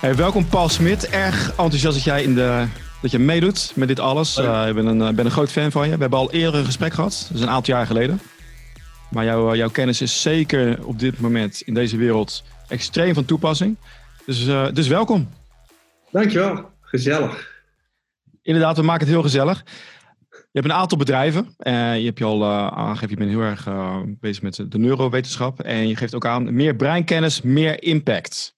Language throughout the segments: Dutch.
Hey, welkom Paul Smit. Erg enthousiast dat jij in de, dat je meedoet met dit alles. Uh, ik ben een, eh, ben een groot fan van je. We hebben al eerder een gesprek gehad. Dat is een aantal jaar geleden. Maar jouw, jouw kennis is zeker op dit moment in deze wereld extreem van toepassing. Dus, uh, dus welkom. Dankjewel. Gezellig. Inderdaad, we maken het heel gezellig. Je hebt een aantal bedrijven. Uh, je hebt je al uh, aangegeven, je bent heel erg bezig met de neurowetenschap. En je geeft ook aan meer breinkennis, meer impact.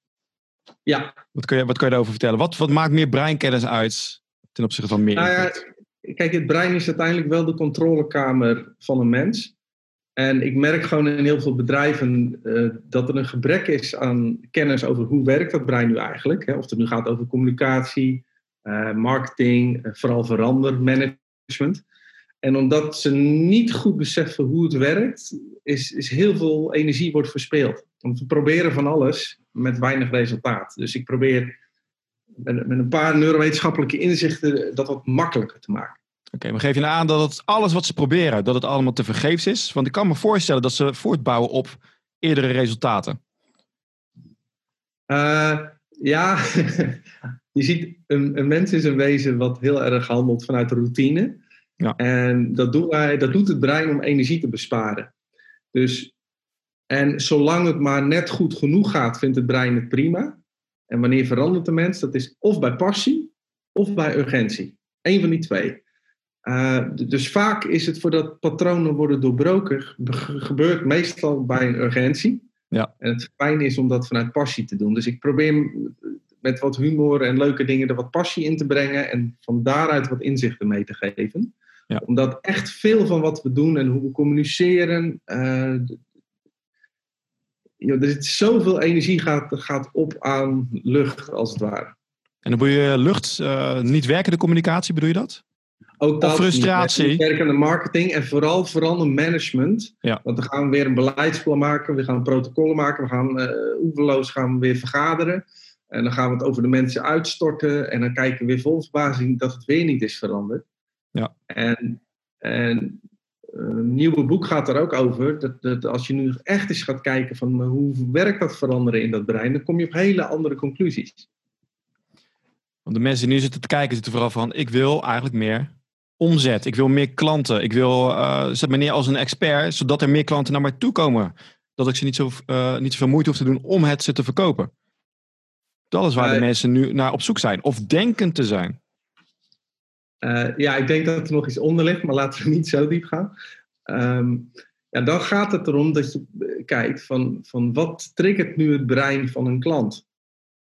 Ja. Wat kun je, wat kun je daarover vertellen? Wat, wat maakt meer breinkennis uit ten opzichte van meer nou? Ja, kijk, het brein is uiteindelijk wel de controlekamer van een mens. En ik merk gewoon in heel veel bedrijven dat er een gebrek is aan kennis over hoe werkt dat brein nu eigenlijk. Hè? Of het nu gaat over communicatie, marketing, vooral verandermanagement en omdat ze niet goed beseffen hoe het werkt, is, is heel veel energie wordt verspeeld. Want we proberen van alles met weinig resultaat. Dus ik probeer met, met een paar neurowetenschappelijke inzichten dat wat makkelijker te maken. Oké, okay, maar geef je nou aan dat het alles wat ze proberen, dat het allemaal te vergeefs is? Want ik kan me voorstellen dat ze voortbouwen op eerdere resultaten. Uh, ja, je ziet, een, een, mens is een wezen wat heel erg handelt vanuit routine. Ja. En dat, doen wij, dat doet het brein om energie te besparen. Dus, en zolang het maar net goed genoeg gaat, vindt het brein het prima. En wanneer verandert de mens? Dat is of bij passie of bij urgentie. Eén van die twee. Uh, dus vaak is het voordat patronen worden doorbroken, gebeurt meestal bij een urgentie. Ja. En het fijn is om dat vanuit passie te doen. Dus ik probeer met wat humor en leuke dingen er wat passie in te brengen en van daaruit wat inzichten mee te geven. Ja. Omdat echt veel van wat we doen en hoe we communiceren, uh, er zit zoveel energie gaat, gaat op aan lucht, als het ware. En dan bedoel je lucht, uh, niet werkende communicatie, bedoel je dat? Ook dat, of frustratie. Werkende marketing en vooral vooral management. Ja. Want dan gaan we weer een beleidsplan maken, we gaan protocollen maken, we gaan uh, oeverloos gaan we weer vergaderen. En dan gaan we het over de mensen uitstorten en dan kijken we weer vol verbazing dat het weer niet is veranderd. Ja. En, en nieuwe boek gaat er ook over. Dat, dat als je nu echt eens gaat kijken van hoe werkt dat veranderen in dat brein, dan kom je op hele andere conclusies. Want de mensen die nu zitten te kijken, zitten vooral van: ik wil eigenlijk meer omzet. Ik wil meer klanten. Ik wil, uh, zet me neer als een expert, zodat er meer klanten naar mij toe komen. Dat ik ze niet, zo, uh, niet zoveel moeite hoef te doen om het ze te verkopen. Dat is waar uh, de mensen nu naar op zoek zijn. Of denken te zijn. Uh, ja, ik denk dat er nog iets onder ligt, maar laten we niet zo diep gaan. Um, ja, dan gaat het erom dat je kijkt van, van wat triggert nu het brein van een klant.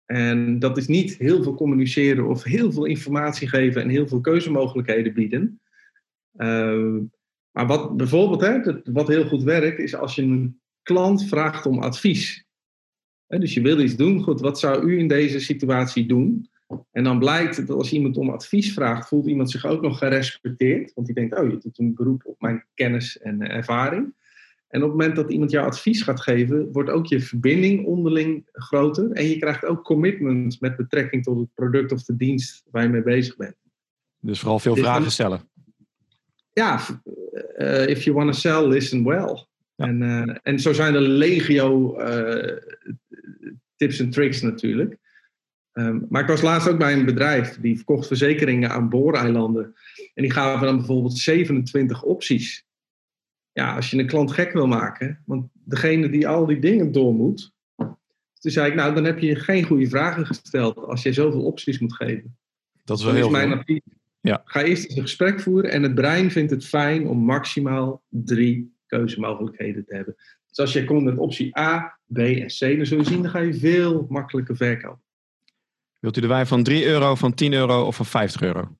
En dat is niet heel veel communiceren of heel veel informatie geven en heel veel keuzemogelijkheden bieden. Uh, maar wat bijvoorbeeld, hè, wat heel goed werkt, is als je een klant vraagt om advies. Dus je wil iets doen, goed, wat zou u in deze situatie doen? En dan blijkt dat als iemand om advies vraagt, voelt iemand zich ook nog gerespecteerd. Want die denkt, oh, je doet een beroep op mijn kennis en uh, ervaring. En op het moment dat iemand jou advies gaat geven, wordt ook je verbinding onderling groter. En je krijgt ook commitment met betrekking tot het product of de dienst waar je mee bezig bent. Dus vooral veel dus vragen dan, stellen. Ja, uh, if you want to sell, listen well. Ja. En, uh, en zo zijn er legio uh, tips en tricks natuurlijk. Um, maar ik was laatst ook bij een bedrijf die verkocht verzekeringen aan booreilanden. En die gaven dan bijvoorbeeld 27 opties ja, als je een klant gek wil maken, want degene die al die dingen door moet. Toen zei ik, nou, dan heb je geen goede vragen gesteld als je zoveel opties moet geven. Dat is wel heel is mijn advies. Ja. Ga eerst eens een gesprek voeren en het brein vindt het fijn om maximaal drie keuzemogelijkheden te hebben. Dus als je komt met optie A, B en C, dan zul je zien, dan ga je veel makkelijker verkopen. Wilt u de wijn van 3 euro, van 10 euro of van 50 euro?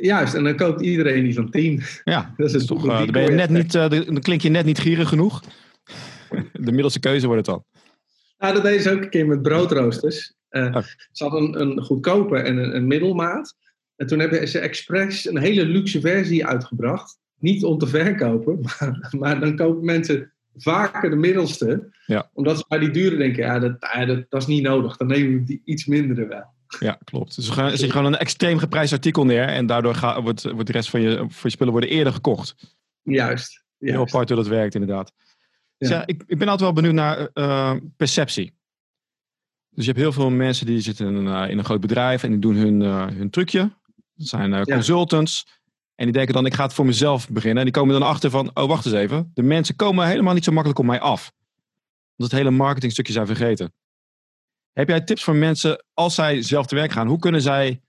Juist, en dan koopt iedereen die van 10. Ja, dat is toch, uh, dan, ben je net niet, uh, dan klink je net niet gierig genoeg. De middelste keuze wordt het dan. Nou, dat deden ze ook een keer met broodroosters. Uh, oh. Ze hadden een, een goedkope en een, een, middelmaat. En toen hebben ze expres een hele luxe versie uitgebracht. Niet om te verkopen, maar, maar dan kopen mensen vaker de middelste. Ja. Omdat ze bij die dure denken, ja, dat, dat, dat is niet nodig. Dan nemen we die iets mindere wel. Ja, klopt. Dus er zit gewoon een extreem geprijsd artikel neer en daardoor gaat, wordt, wordt de rest van je, van je spullen worden eerder gekocht. Juist. juist. Heel apart hoe dat werkt, inderdaad. Ja. Dus ja, ik, ik ben altijd wel benieuwd naar uh, perceptie. Dus je hebt heel veel mensen die zitten in een, in een groot bedrijf en die doen hun, hun trucje. Dat zijn consultants. En die denken dan, ik ga het voor mezelf beginnen. En die komen dan achter van, oh wacht eens even. De mensen komen helemaal niet zo makkelijk op mij af. Dat het hele marketingstukje zijn vergeten. Heb jij tips voor mensen als zij zelf te werk gaan? Hoe kunnen zij,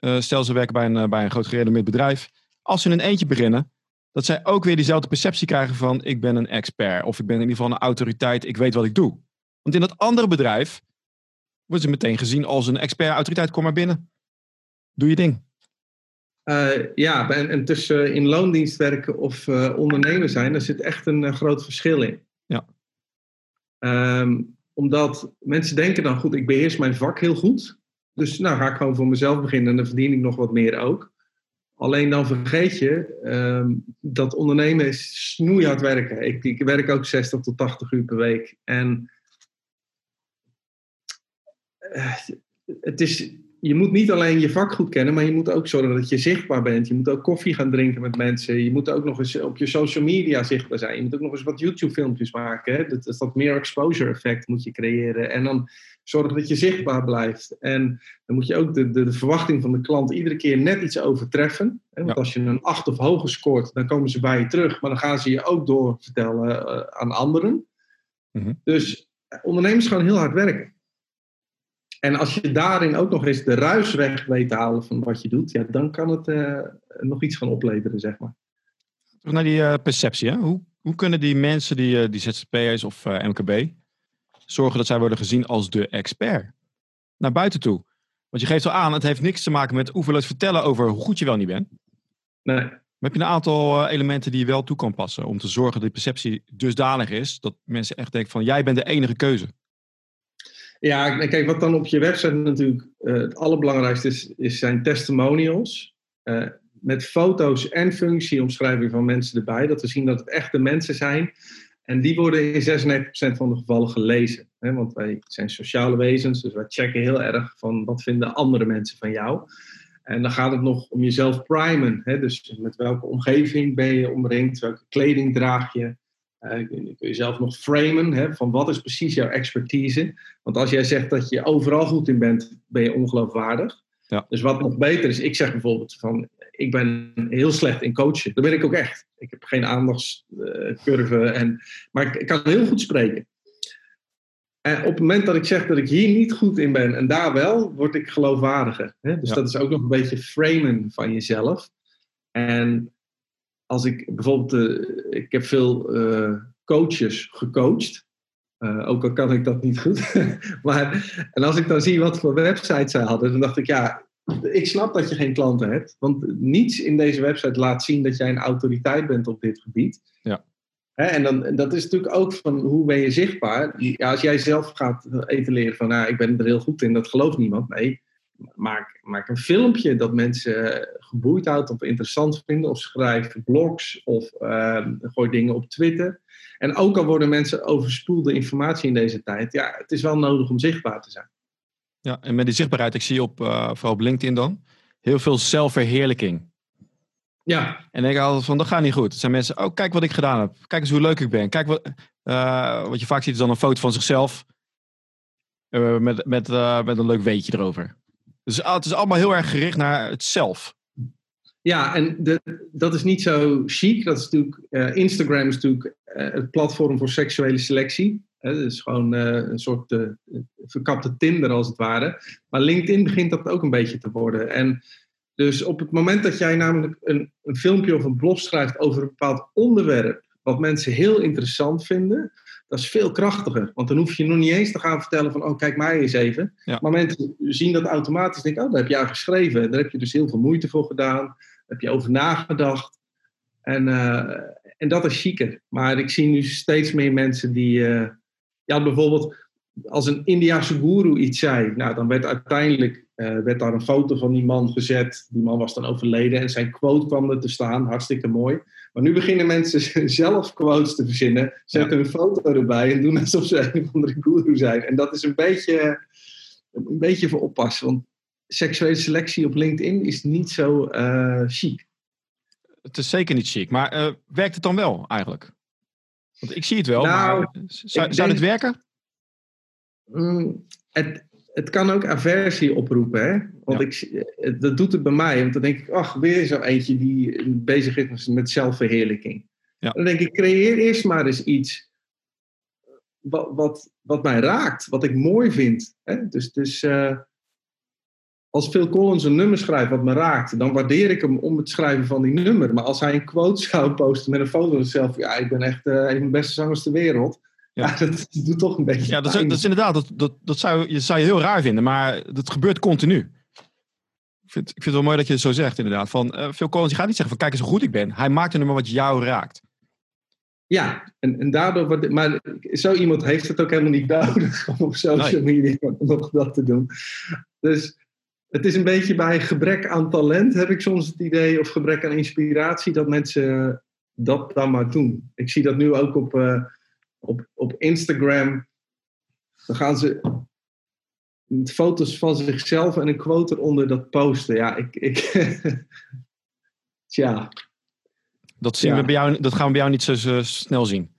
uh, stel ze werken bij een, bij een groot gerenommeerd bedrijf. Als ze in een eentje beginnen, dat zij ook weer diezelfde perceptie krijgen van ik ben een expert. Of ik ben in ieder geval een autoriteit, ik weet wat ik doe. Want in dat andere bedrijf worden ze meteen gezien als een expert, autoriteit, kom maar binnen. Doe je ding. Uh, ja, en, en, tussen in loondienst werken of uh, ondernemer zijn, daar zit echt een uh, groot verschil in. Ja. Um, omdat mensen denken dan, goed, ik beheers mijn vak heel goed. Dus nou ga ik gewoon voor mezelf beginnen en dan verdien ik nog wat meer ook. Alleen dan vergeet je um, dat ondernemen is snoeihard werken. Ik, ik werk ook 60 tot 80 uur per week. En het is je moet niet alleen je vak goed kennen, maar je moet ook zorgen dat je zichtbaar bent. Je moet ook koffie gaan drinken met mensen. Je moet ook nog eens op je social media zichtbaar zijn. Je moet ook nog eens wat YouTube-filmpjes maken. Hè? Dat, dat meer exposure effect moet je creëren. En dan zorgen dat je zichtbaar blijft. En dan moet je ook de, de, de verwachting van de klant iedere keer net iets overtreffen. Hè? Want als je een 8 of hoger scoort, dan komen ze bij je terug. Maar dan gaan ze je ook doorvertellen uh, aan anderen. Mm -hmm. Dus ondernemers gaan heel hard werken. En als je daarin ook nog eens de ruis weg weet te halen van wat je doet, ja, dan kan het uh, nog iets gaan opleveren, zeg maar. Terug naar die uh, perceptie. Hè? Hoe, hoe kunnen die mensen, die, uh, die ZZP'ers of MKB, zorgen dat zij worden gezien als de expert? Naar buiten toe. Want je geeft al aan, het heeft niks te maken met hoeveel het vertellen over hoe goed je wel niet bent. Nee. Maar heb je een aantal elementen die je wel toe kan passen om te zorgen dat die perceptie dusdanig is dat mensen echt denken van jij bent de enige keuze? Ja, kijk, wat dan op je website natuurlijk uh, het allerbelangrijkste is, zijn testimonials. Uh, met foto's en functieomschrijving van mensen erbij. Dat we zien dat het echte mensen zijn. En die worden in 96% van de gevallen gelezen. Hè? Want wij zijn sociale wezens, dus wij checken heel erg van wat vinden andere mensen van jou. En dan gaat het nog om jezelf primen. Hè? Dus met welke omgeving ben je omringd, welke kleding draag je, uh, kun je zelf nog framen hè, van wat is precies jouw expertise. Want als jij zegt dat je overal goed in bent, ben je ongeloofwaardig. Ja. Dus wat nog beter is, ik zeg bijvoorbeeld van ik ben heel slecht in coachen. Dat ben ik ook echt. Ik heb geen aandachtscurve, en, maar ik, kan heel goed spreken. En op het moment dat ik zeg dat ik hier niet goed in ben en daar wel, word ik geloofwaardiger. Hè? Dus dat is ook nog een beetje framen van jezelf. En als ik bijvoorbeeld, uh, ik heb veel uh, coaches gecoacht. Uh, ook al kan ik dat niet goed. maar, en als ik dan zie wat voor websites zij hadden, dan dacht ik, ja, ik snap dat je geen klanten hebt. Want niets in deze website laat zien dat jij een autoriteit bent op dit gebied. Ja. Hè, en dan, dat is natuurlijk ook van hoe ben je zichtbaar. Ja, als jij zelf gaat etaleren van, nou, ik ben er heel goed in, dat gelooft niemand. Nee, maak, maak een filmpje dat mensen geboeid houdt of interessant vinden. Of schrijf blogs of uh, gooi dingen op Twitter. En ook al worden mensen overspoelde informatie in deze tijd. Ja, het is wel nodig om zichtbaar te zijn. Ja, en met die zichtbaarheid, ik zie op, uh, vooral op LinkedIn dan, heel veel zelfverheerlijking. Ja. En ik altijd van, dat gaat niet goed. Het zijn mensen, oh kijk wat ik gedaan heb. Kijk eens hoe leuk ik ben. Kijk wat, uh, wat je vaak ziet is dan een foto van zichzelf. Uh, met, met, met een leuk weetje erover. Dus ah, het is allemaal heel erg gericht naar het zelf. Ja, en de, dat is niet zo chic. Dat is natuurlijk, uh, Instagram is natuurlijk uh, het platform voor seksuele selectie. Het is gewoon uh, een soort verkapte Tinder als het ware. Maar LinkedIn begint dat ook een beetje te worden. En dus op het moment dat jij namelijk een, een filmpje of een blog schrijft over een bepaald onderwerp, wat mensen heel interessant vinden, dat is veel krachtiger. Want dan hoef je nog niet eens te gaan vertellen van, oh kijk mij eens even. Ja. Maar mensen zien dat automatisch denken, oh daar heb je aan geschreven. Daar heb je dus heel veel moeite voor gedaan. Daar heb je over nagedacht. En, uh, en dat is chiquer. Maar ik zie nu steeds meer mensen die, uh, ja bijvoorbeeld als een Indiase guru iets zei, nou dan werd uiteindelijk uh, werd daar een foto van die man gezet. Die man was dan overleden en zijn quote kwam er te staan, hartstikke mooi. Maar nu beginnen mensen zelf quotes te verzinnen, zetten ja. een foto erbij en doen alsof ze een of andere guru zijn. En dat is een beetje, een beetje voor oppassen, want seksuele selectie op LinkedIn is niet zo uh, chic. Het is zeker niet chic, maar uh, werkt het dan wel eigenlijk? Want ik zie het wel, nou, maar zou, zou denk, het werken? Mm, het, het kan ook aversie oproepen, hè? Want ik, dat doet het bij mij. Want dan denk ik, ach, weer zo eentje die bezig is met zelfverheerlijking. Ja. Dan denk ik, creëer eerst maar eens iets wat, wat, wat mij raakt, wat ik mooi vind. Hè? Dus, dus uh, als Phil Collins een nummer schrijft wat me raakt, dan waardeer ik hem om het schrijven van die nummer. Maar als hij een quote zou posten met een foto van zichzelf, ja, ik ben echt uh, een van de beste zangers ter wereld. Ja. dat doet toch een beetje. Ja, dat is, dat is, inderdaad, dat, dat, dat zou, je, zou je heel raar vinden, maar dat gebeurt continu. Ik vind, ik vind het wel mooi dat je het zo zegt, inderdaad. Van, uh, Phil Collins, je gaat niet zeggen van kijk eens hoe goed ik ben. Hij maakt een nummer wat jou raakt. Ja, en, en daardoor wordt. Maar zo iemand heeft het ook helemaal niet nodig om op social media nog dat te doen. Dus het is een beetje bij gebrek aan talent, heb ik soms het idee, of gebrek aan inspiratie, dat mensen dat dan maar doen. Ik zie dat nu ook op, uh, op, op Instagram. Dan gaan ze met foto's van zichzelf en een quote eronder dat posten. Ja, ik. ik tja. Dat, zien we bij jou, dat gaan we bij jou niet zo, snel zien.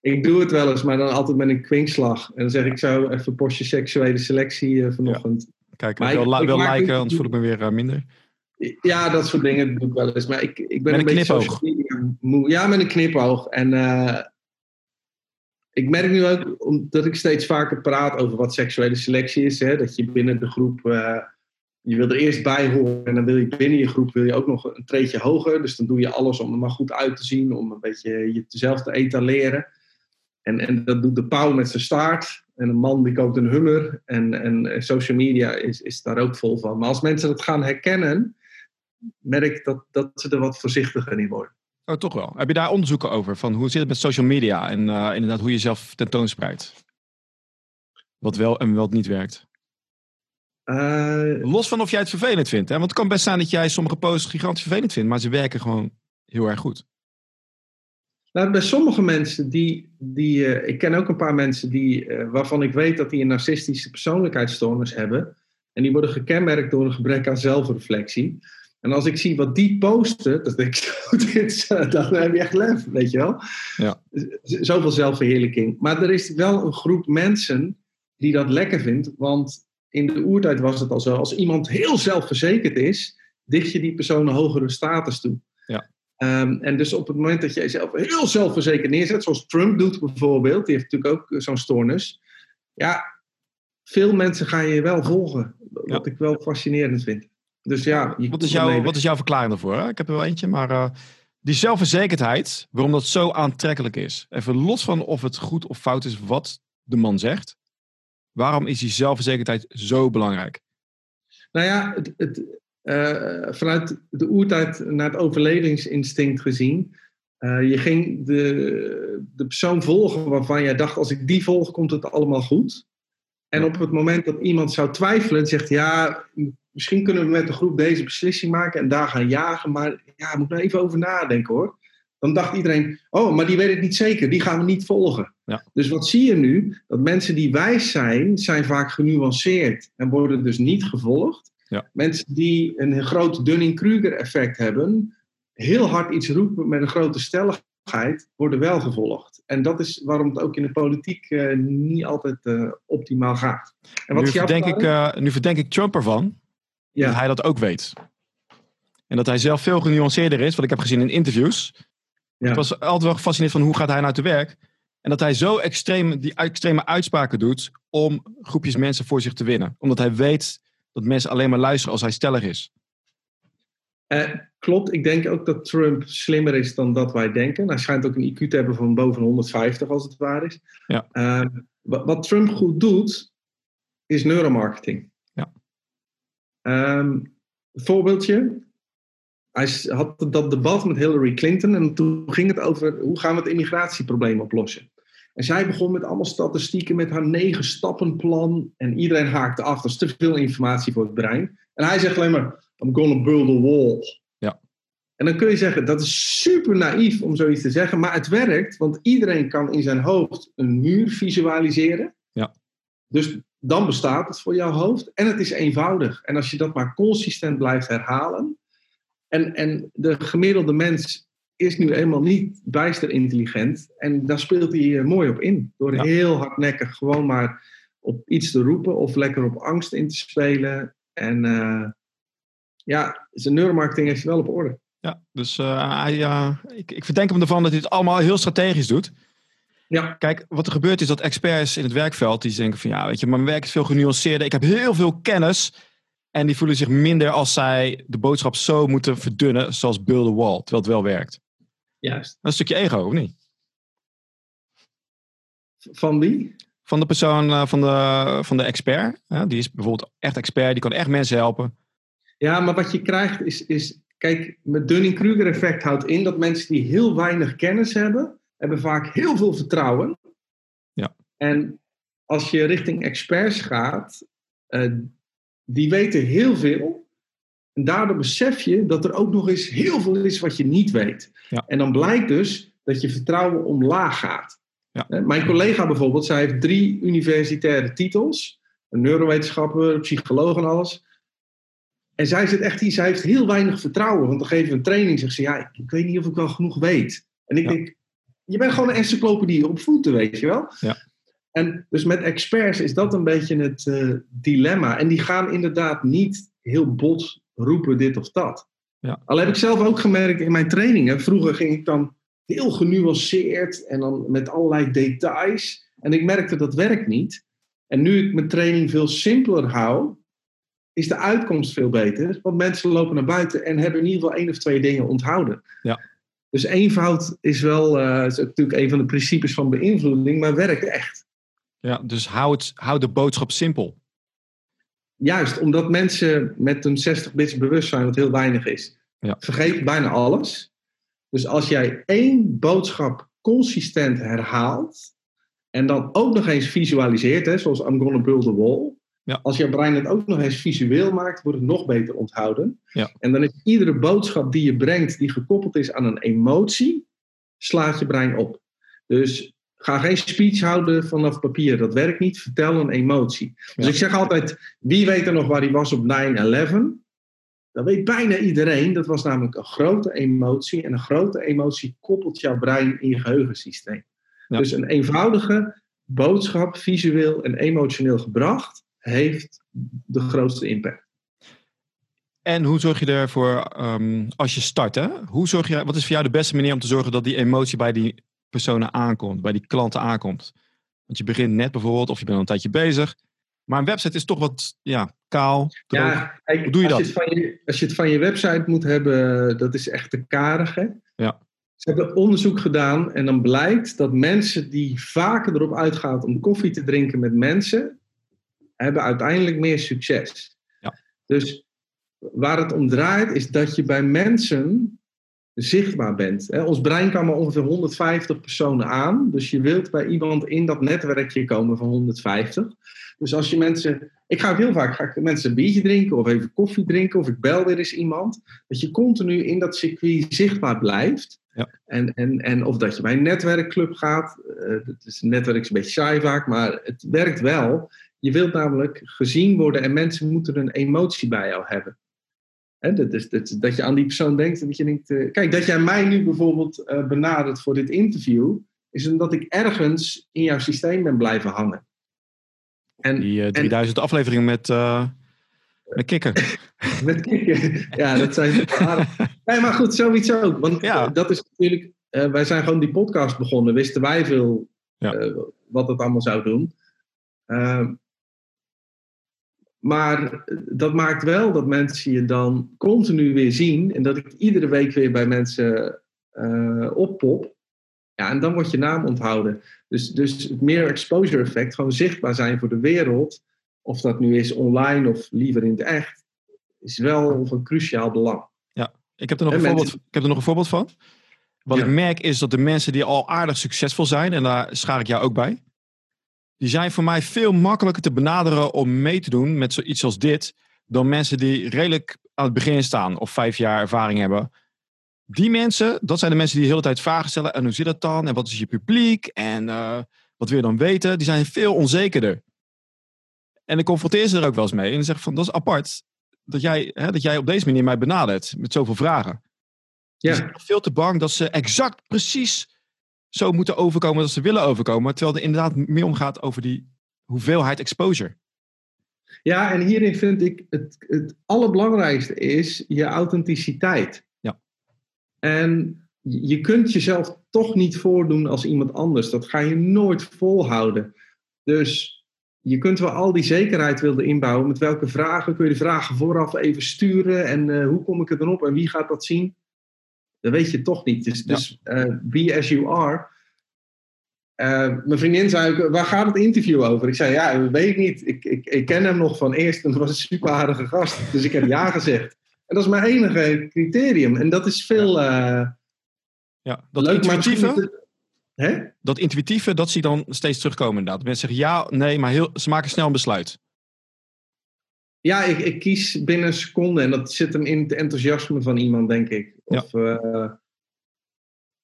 Ik doe het wel eens, maar dan altijd met een kwinkslag. En dan zeg ik zo even postje seksuele selectie uh, vanochtend. Kijk, maar wil, ik, wil liken, anders voel ik me weer uh, minder. Ja, dat soort dingen doe ik wel eens. Maar ik, ik ben met een, een knipoog. Moe. Ja, met een knipoog. En uh, ik merk nu ook, omdat ik steeds vaker praat over wat seksuele selectie is. Hè, dat je binnen de groep, uh, je wil er eerst bij horen. En dan wil je binnen je groep wil je ook nog een treetje hoger. Dus dan doe je alles om er maar goed uit te zien. Om een beetje jezelf te etaleren. En, en dat doet de pauw met zijn staart. En een man die koopt een hummer. En, en social media is, is daar ook vol van. Maar als mensen dat gaan herkennen, merk dat, dat ze er wat voorzichtiger in worden. Oh, toch wel. Heb je daar onderzoeken over? Van hoe zit het met social media en uh, inderdaad hoe je jezelf tentoonspreidt? Wat wel en wat niet werkt. Uh, Los van of jij het vervelend vindt. Hè? Want het kan best zijn dat jij sommige posts gigantisch vervelend vindt, maar ze werken gewoon heel erg goed. Nou, bij sommige mensen die, die uh, ik ken ook een paar mensen die, uh, waarvan ik weet dat die een narcistische persoonlijkheidsstoornis hebben. En die worden gekenmerkt door een gebrek aan zelfreflectie. En als ik zie wat die posten, dan denk ik, dit, dan heb je echt lef, weet je wel. Ja. Zoveel zelfverheerlijking. Maar er is wel een groep mensen die dat lekker vindt. Want in de oertijd was het al zo, als iemand heel zelfverzekerd is, dicht je die persoon een hogere status toe. Ja. Um, en dus op het moment dat jij jezelf heel zelfverzekerd neerzet, zoals Trump doet bijvoorbeeld, die heeft natuurlijk ook zo'n stoornis. Ja, veel mensen gaan je wel volgen. Wat ik wel fascinerend vind. Dus ja, wat, is jouw, wat is jouw verklaring daarvoor? Ik heb er wel eentje, maar uh, die zelfverzekerdheid, waarom dat zo aantrekkelijk is. Even los van of het goed of fout is wat de man zegt. Waarom is die zelfverzekerdheid zo belangrijk? Nou ja, het, het, uh, vanuit de oertijd naar het overlevingsinstinct gezien. Uh, je ging de, de persoon volgen waarvan jij dacht: als ik die volg, komt het allemaal goed. En op het moment dat iemand zou twijfelen en zegt: ja, misschien kunnen we met de groep deze beslissing maken en daar gaan jagen, maar ja, moet nou even over nadenken hoor. Dan dacht iedereen, oh, maar die weet het niet zeker, die gaan we niet volgen. Ja. Dus wat zie je nu? Dat mensen die wijs zijn, zijn vaak genuanceerd en worden dus niet gevolgd. Ja. Mensen die een groot Dunning-Kruger effect hebben, heel hard iets roepen met een grote stelligheid, worden wel gevolgd. En dat is waarom het ook in de politiek uh, niet altijd uh, optimaal gaat. En wat nu, verdenk ik, uh, nu verdenk ik Trump ervan ja. dat hij dat ook weet. En dat hij zelf veel genuanceerder is, wat ik heb gezien in interviews. Ja. Ik was altijd wel gefascineerd van hoe gaat hij nou te werk. En dat hij zo extreem, die extreme uitspraken doet om groepjes mensen voor zich te winnen. Omdat hij weet dat mensen alleen maar luisteren als hij stellig is. Uh, klopt, ik denk ook dat Trump slimmer is dan dat wij denken. Hij schijnt ook een IQ te hebben van boven 150 als het waar is. Ja. Uh, wat Trump goed doet, is neuromarketing. Ja. Um, voorbeeldje. Hij had dat debat met Hillary Clinton en toen ging het over hoe gaan we het immigratieprobleem oplossen. En zij begon met allemaal statistieken, met haar negen stappenplan. En iedereen haakte af. Dat is te veel informatie voor het brein. En hij zegt alleen maar, I'm gonna build a wall. Ja. En dan kun je zeggen, dat is super naïef om zoiets te zeggen. Maar het werkt, want iedereen kan in zijn hoofd een muur visualiseren. Ja. Dus dan bestaat het voor jouw hoofd. En het is eenvoudig. En als je dat maar consistent blijft herhalen. En, en de gemiddelde mens is nu eenmaal niet bijster intelligent. En daar speelt hij mooi op in. Door heel hardnekkig gewoon maar op iets te roepen of lekker op angst in te spelen. En uh, ja, zijn neuromarketing heeft hij wel op orde. Ja, dus uh, hij, uh, ik, ik verdenk hem ervan dat hij het allemaal heel strategisch doet. Ja. Kijk, wat er gebeurt is dat experts in het werkveld die denken van ja, weet je, mijn werk is veel genuanceerder. Ik heb heel veel kennis. En die voelen zich minder als zij de boodschap zo moeten verdunnen, zoals build a wall, terwijl het wel werkt. Juist. Dat is een stukje ego, of niet? Van wie? Van de persoon, uh, van, de, van de expert. Ja, die is bijvoorbeeld echt expert, die kan echt mensen helpen. Ja, maar wat je krijgt is, is kijk, met Dunning-Kruger effect houdt in dat mensen die heel weinig kennis hebben, hebben vaak heel veel vertrouwen. Ja. En als je richting experts gaat, uh, die weten heel veel. En daardoor besef je dat er ook nog eens heel veel is wat je niet weet. Ja. En dan blijkt dus dat je vertrouwen omlaag gaat. Ja. Uh, mijn collega bijvoorbeeld, zij heeft drie universitaire titels. Een neurowetenschapper, een psycholoog en alles. En zij zit echt hier, zij heeft heel weinig vertrouwen. Want dan geven we een training, zegt ze, ja, ik, ik weet niet of ik wel genoeg weet. En ik Ja. denk, je bent gewoon een encyclopedie op voeten, weet je wel. Ja. En dus met experts is dat een beetje het eh, dilemma. En die gaan inderdaad niet heel bot roepen dit of dat. Ja. Al heb ik zelf ook gemerkt in mijn trainingen. Vroeger ging ik dan heel genuanceerd en dan met allerlei details. En ik merkte dat werkt niet. En nu ik mijn training veel simpeler hou, is de uitkomst veel beter. Want mensen lopen naar buiten en hebben in ieder geval één of twee dingen onthouden. Ja. Dus eenvoud is wel eh, is natuurlijk een van de principes van beïnvloeding, maar werkt echt. Ja, dus hou, het, hou de boodschap simpel. Juist omdat mensen met een 60 bits bewustzijn, wat heel weinig is, Ja. vergeet bijna alles. Dus als jij één boodschap consistent herhaalt en dan ook nog eens visualiseert, hè, zoals I'm gonna build a wall. Ja. Als jouw brein het ook nog eens visueel maakt, wordt het nog beter onthouden. Ja. En dan is iedere boodschap die je brengt, die gekoppeld is aan een emotie, slaat je brein op. Dus ga geen speech houden vanaf papier. Dat werkt niet. Vertel een emotie. Dus Ja. ik zeg altijd, wie weet er nog waar hij was op 9-11? Dat weet bijna iedereen. Dat was namelijk een grote emotie. En een grote emotie koppelt jouw brein in je geheugensysteem. Dus een eenvoudige boodschap, visueel en emotioneel gebracht, heeft de grootste impact. En hoe zorg je ervoor, ehm, als je start, hè? Hoe zorg je, wat is voor jou de beste manier om te zorgen dat die emotie bij die personen aankomt, bij die klanten aankomt? Want je begint net bijvoorbeeld, of je bent al een tijdje bezig. Maar een website is toch wat ja, kaal. droog. Ja, kijk, Hoe doe je als, dat? Je het van je, als je het van je website moet hebben, dat is echt te karig. Hè? Ja. Ze hebben onderzoek gedaan en dan blijkt dat mensen die vaker erop uitgaan om koffie te drinken met mensen, hebben uiteindelijk meer succes. Ja. Dus waar het om draait is dat je bij mensen zichtbaar bent. Ons brein kan maar ongeveer 150 personen aan. Dus je wilt bij iemand in dat netwerkje komen van 150. Dus als je mensen. Ik ga heel vaak ga ik mensen een biertje drinken of even koffie drinken of ik bel weer eens iemand. Dat je continu in dat circuit zichtbaar blijft. Ja. En, en, en of dat je bij een netwerkclub gaat. eh het is, netwerk is een beetje saai vaak, maar het werkt wel. Je wilt namelijk gezien worden en mensen moeten een emotie bij jou hebben. Dat, is, dat, dat je aan die persoon denkt en dat je denkt. eh, kijk, dat jij mij nu bijvoorbeeld eh, benadert voor dit interview, is omdat ik ergens in jouw systeem ben blijven hangen. En Die eh, 3000 afleveringen met, eh met kikker. met kikken, ja, dat zijn. Nee, maar goed, zoiets ook. Want Ja. eh, dat is natuurlijk. eh, wij zijn gewoon die podcast begonnen, wisten wij veel Ja. eh, wat het allemaal zou doen. Maar dat maakt wel dat mensen je dan continu weer zien en dat ik iedere week weer bij mensen eh oppop. Ja, en dan wordt je naam onthouden. Dus, dus het meer exposure effect, gewoon zichtbaar zijn voor de wereld, of dat nu is online of liever in het echt, is wel van cruciaal belang. Ik heb er nog, En een, mensen- voorbeeld, ik heb er nog een voorbeeld van. Wat Ja. ik merk is dat de mensen die al aardig succesvol zijn, en daar schaar ik jou ook bij, die zijn voor mij veel makkelijker te benaderen om mee te doen met zoiets als dit, dan mensen die redelijk aan het begin staan of vijf jaar ervaring hebben. Die mensen, dat zijn de mensen die de hele tijd vragen stellen. En hoe zit dat dan? En wat is je publiek? En eh, wat wil je dan weten? Die zijn veel onzekerder. En ik confronteer ze er ook wel eens mee. En zeg van, dat is apart dat jij, hè, dat jij op deze manier mij benadert met zoveel vragen. Ja. Zijn veel te bang dat ze exact precies zo moeten overkomen als ze willen overkomen. Terwijl het inderdaad meer omgaat over die hoeveelheid exposure. Ja, en hierin vind ik het, het allerbelangrijkste is je authenticiteit. Ja. En je kunt jezelf toch niet voordoen als iemand anders. Dat ga je nooit volhouden. Dus je kunt wel al die zekerheid willen inbouwen. Met welke vragen kun je de vragen vooraf even sturen? En eh, hoe kom ik er dan op? En wie gaat dat zien? Dat weet je toch niet. Dus, dus uh, be as you are. Uh, mijn vriendin zei waar gaat het interview over? Ik zei, ja, dat weet ik niet. Ik, ik, ik ken hem nog van eerst en dat was een super aardige gast. Dus ik heb ja gezegd. En dat is mijn enige criterium. En dat is veel... ja, dat leuk, intuïtieve, Hè? Dat intuïtieve, dat zie je dan steeds terugkomen inderdaad. Mensen zeggen ja, nee, maar heel, ze maken snel een besluit. Ja, ik, ik kies binnen een seconde en dat zit hem in het enthousiasme van iemand, denk ik. Of, ja, uh,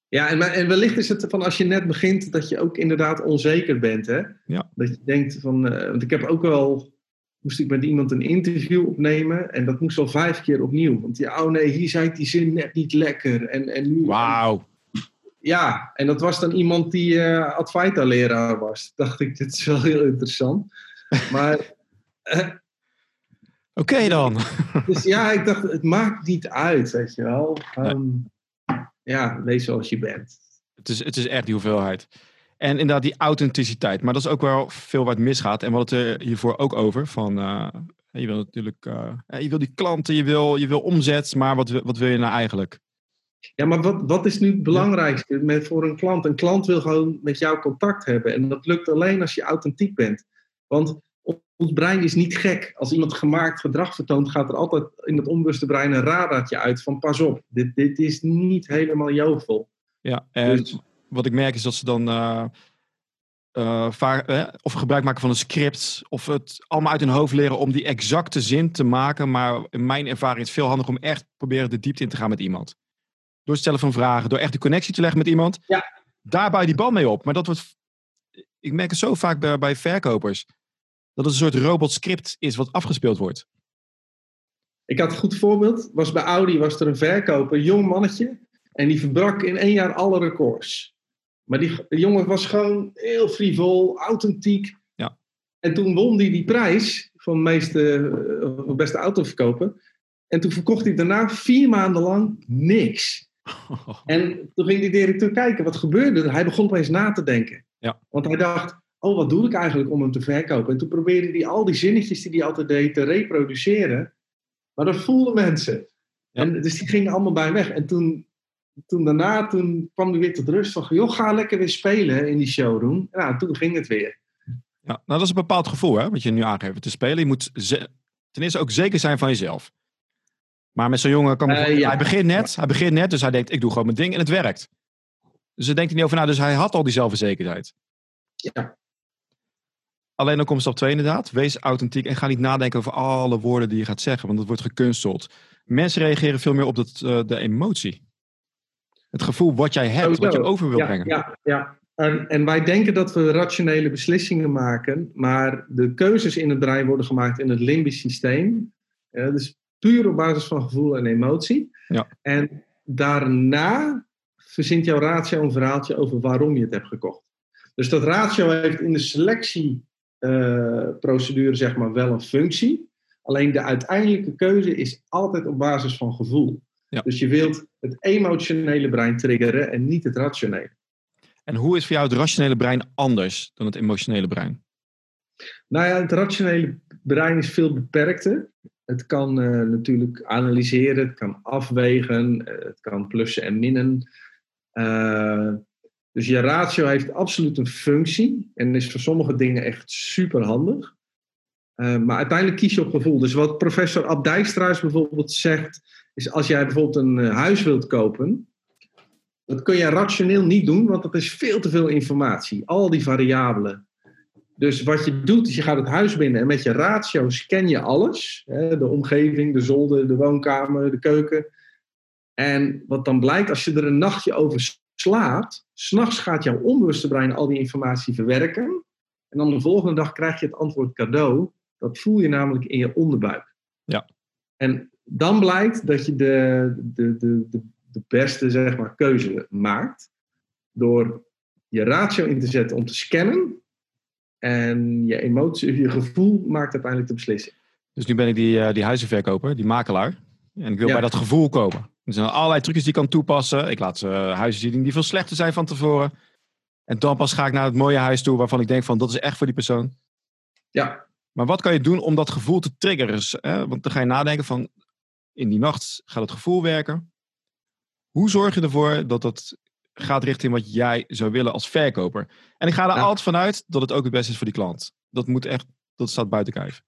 ja en, en, wellicht is het van als je net begint dat je ook inderdaad onzeker bent. Hè? Ja. Dat je denkt van, uh, want ik heb ook wel, moest ik met iemand een interview opnemen en dat moest al vijf keer opnieuw. Want ja, oh nee, hier zei die zin net niet lekker. En, en nu. Wauw ja, en dat was dan iemand die uh, Advaita-leraar was. Dacht ik, dit is wel heel interessant. Maar... Uh, Oké dan. dus ja, ik dacht, het maakt niet uit, weet je wel. Um, Ja, wees zoals je bent. Het is, het is echt die hoeveelheid. En inderdaad, die authenticiteit. Maar dat is ook wel veel wat misgaat. En we hadden het er hiervoor ook over. Van, uh, je wil natuurlijk, uh, je wil die klanten, je wil, je wil omzet, maar wat, wat wil je nou eigenlijk? Ja, maar wat, wat is nu het belangrijkste met, voor een klant? Een klant wil gewoon met jou contact hebben. En dat lukt alleen als je authentiek bent. Want ons brein is niet gek. Als iemand gemaakt gedrag vertoont, gaat er altijd in het onbewuste brein een radartje uit van pas op, dit, dit is niet helemaal jovel. Ja, en dus- wat ik merk is dat ze dan uh, uh, eh, of gebruik maken van een script, of het allemaal uit hun hoofd leren om die exacte zin te maken. Maar in mijn ervaring is het veel handiger om echt proberen de diepte in te gaan met iemand. Door het stellen van vragen, door echt de connectie te leggen met iemand. Ja. Daar bouw je die band mee op. Maar dat wordt. Ik merk het zo vaak bij, bij verkopers. Dat het een soort robotscript is wat afgespeeld wordt. Ik had een goed voorbeeld. Was bij Audi was er een verkoper, een jong mannetje. En die verbrak in één jaar alle records. Maar die jongen was gewoon heel frivol, authentiek. Ja. En toen won hij die prijs van meeste, uh, beste autoverkoper. En toen verkocht hij daarna vier maanden lang niks. En toen ging die directeur kijken, wat gebeurde Hij begon opeens na te denken. Ja. Want hij dacht, oh, wat doe ik eigenlijk om hem te verkopen? En toen probeerde hij al die zinnetjes die hij altijd deed te reproduceren. Maar dat voelden mensen. Ja. En, dus die gingen allemaal bij weg. En toen, toen daarna toen kwam hij weer tot rust van, joh, ga lekker weer spelen in die showroom. Ja, toen ging het weer. Ja, nou dat is een bepaald gevoel, hè, wat je nu aangeeft. Te spelen, je moet ten eerste ook zeker zijn van jezelf. Maar met zo'n jongen kan uh, hij begint net, hij begint net, dus hij denkt, ik doe gewoon mijn ding en het werkt. Dus daar denkt hij niet over na, dus hij had al die zelfverzekerheid. Ja. Alleen dan komt stap 2 inderdaad, wees authentiek en ga niet nadenken over alle woorden die je gaat zeggen, want dat wordt gekunsteld. Mensen reageren veel meer op dat, uh, de emotie. Het gevoel wat jij hebt, wat je over wil ja, brengen. Ja, ja. En, en, wij denken dat we rationele beslissingen maken, maar de keuzes in het brein worden gemaakt in het limbisch systeem. Ja, dus puur op basis van gevoel en emotie. Ja. En daarna verzint jouw ratio een verhaaltje over waarom je het hebt gekocht. Dus dat ratio heeft in de selectieprocedure uh, zeg maar wel een functie. Alleen de uiteindelijke keuze is altijd op basis van gevoel. Ja. Dus je wilt het emotionele brein triggeren en niet het rationele. En hoe is voor jou het rationele brein anders dan het emotionele brein? Nou ja, het rationele brein is veel beperkter. Het kan uh, natuurlijk analyseren, het kan afwegen, uh, het kan plussen en minnen. Uh, dus je ratio heeft absoluut een functie en is voor sommige dingen echt super handig. maar uiteindelijk kies je op gevoel. Dus wat professor Abdijkstruis bijvoorbeeld zegt, is als jij bijvoorbeeld een huis wilt kopen, dat kun je rationeel niet doen, want dat is veel te veel informatie. Al die variabelen. Dus wat je doet, is je gaat het huis binnen en met je ratio scan je alles. De omgeving, de zolder, de woonkamer, de keuken. En wat dan blijkt, als je er een nachtje over slaapt, s'nachts gaat jouw onbewuste brein al die informatie verwerken. En dan de volgende dag krijg je het antwoord cadeau. Dat voel je namelijk in je onderbuik. Ja. En dan blijkt dat je de, de, de, de, de beste zeg maar, keuze maakt. Door je ratio in te zetten om te scannen En je emotie, je gevoel maakt uiteindelijk de beslissing. Dus nu ben ik die, uh, die huizenverkoper, die makelaar. En ik wil Ja. bij dat gevoel kopen. Er zijn allerlei trucjes die ik kan toepassen. Ik laat ze eh, huizen zien die veel slechter zijn van tevoren. En dan pas ga ik naar het mooie huis toe waarvan ik denk van dat is echt voor die persoon. Ja, Maar wat kan je doen om dat gevoel te triggeren? Hè, want dan ga je nadenken van in die nacht gaat het gevoel werken. Hoe zorg je ervoor dat dat gaat richting wat jij zou willen als verkoper? En ik ga er altijd vanuit dat het ook het beste is voor die klant. Dat moet echt, dat staat buiten kijf.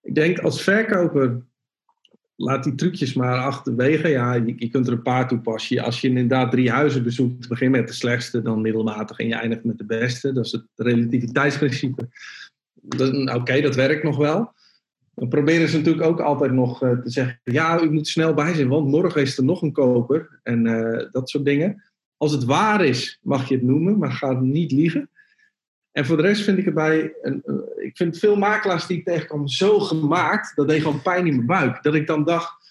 ik denk als verkoper, laat die trucjes maar achterwege. Ja, je, kunt er een paar toepassen. Als je inderdaad drie huizen bezoekt, begin met de slechtste, dan middelmatig en je eindigt met de beste. Dat is het relativiteitsprincipe. Nou, Oké, dat werkt nog wel. Dan proberen ze natuurlijk ook altijd nog eh, te zeggen: ja, u moet snel bij zijn, want morgen is er nog een koper. En eh, dat soort dingen. Als het waar is, mag je het noemen, maar ga niet liegen. En voor de rest vind ik het bij. Een, een- ik vind veel makelaars die ik tegenkom zo gemaakt. Dat deed gewoon pijn in mijn buik. Dat ik dan dacht.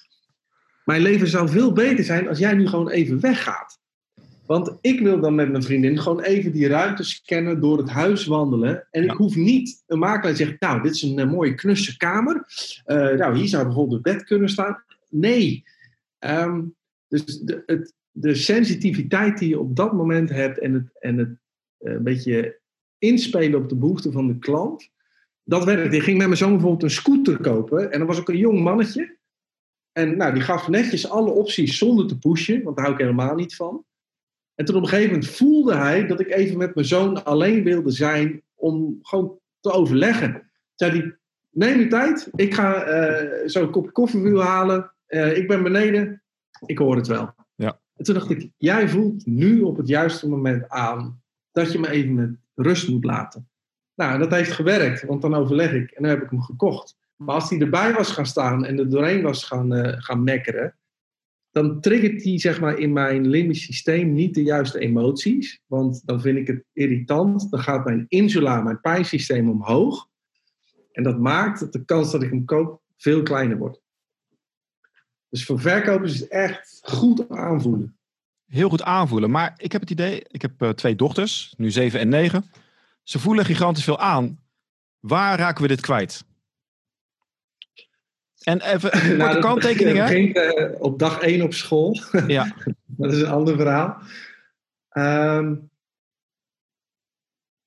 Mijn leven zou veel beter zijn als jij nu gewoon even weggaat. Want ik wil dan met mijn vriendin gewoon even die ruimte scannen, door het huis wandelen. En Ja. ik hoef niet een makelaar die zegt: Nou, dit is een eh, mooie knusse kamer. Eh, nou, hier zou bijvoorbeeld het bed kunnen staan. Nee. Ehm, dus de, het, de sensitiviteit die je op dat moment hebt en het, en het eh, een beetje inspelen op de behoeften van de klant. Dat werkt. Ik ging met mijn zoon bijvoorbeeld een scooter kopen. En dan was ook een jong mannetje. En nou, die gaf netjes alle opties zonder te pushen. Want daar hou ik helemaal niet van. En toen op een gegeven moment voelde hij dat ik even met mijn zoon alleen wilde zijn. Om gewoon te overleggen. Zei hij, neem je tijd. Ik ga eh, zo een kopje koffie halen. Eh, ik ben beneden. Ik hoor het wel. Ja. En toen dacht ik, jij voelt nu op het juiste moment aan dat je me even met rust moet laten. Nou, dat heeft gewerkt, want dan overleg ik en dan heb ik hem gekocht. Maar als hij erbij was gaan staan en er doorheen was gaan, eh, gaan mekkeren, dan triggert hij zeg maar, in mijn limbisch systeem niet de juiste emoties. Want dan vind ik het irritant. Dan gaat mijn insula, mijn pijnsysteem omhoog. En dat maakt dat de kans dat ik hem koop veel kleiner wordt. Dus voor verkopers is het echt goed aanvoelen. Heel goed aanvoelen. Maar ik heb het idee, ik heb eh, twee dochters, nu zeven en negen. Ze voelen gigantisch veel aan. Waar raken we dit kwijt? En even Nou, dat kanttekening, hè? begint eh, op dag één op school. Ja, Dat is een ander verhaal. Ehm,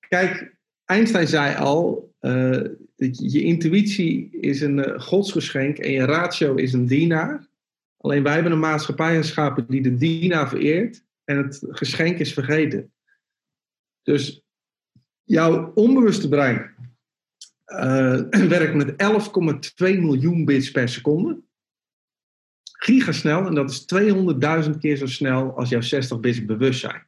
kijk, Einstein zei al: dat je, intuïtie is een godsgeschenk en je ratio is een dienaar. Alleen wij hebben een maatschappij geschapen die de dienaar vereert en het geschenk is vergeten. Dus jouw onbewuste brein eh, werkt met 11,2 miljoen bits per seconde gigasnel en dat is 200.000 keer zo snel als jouw 60 bits bewustzijn.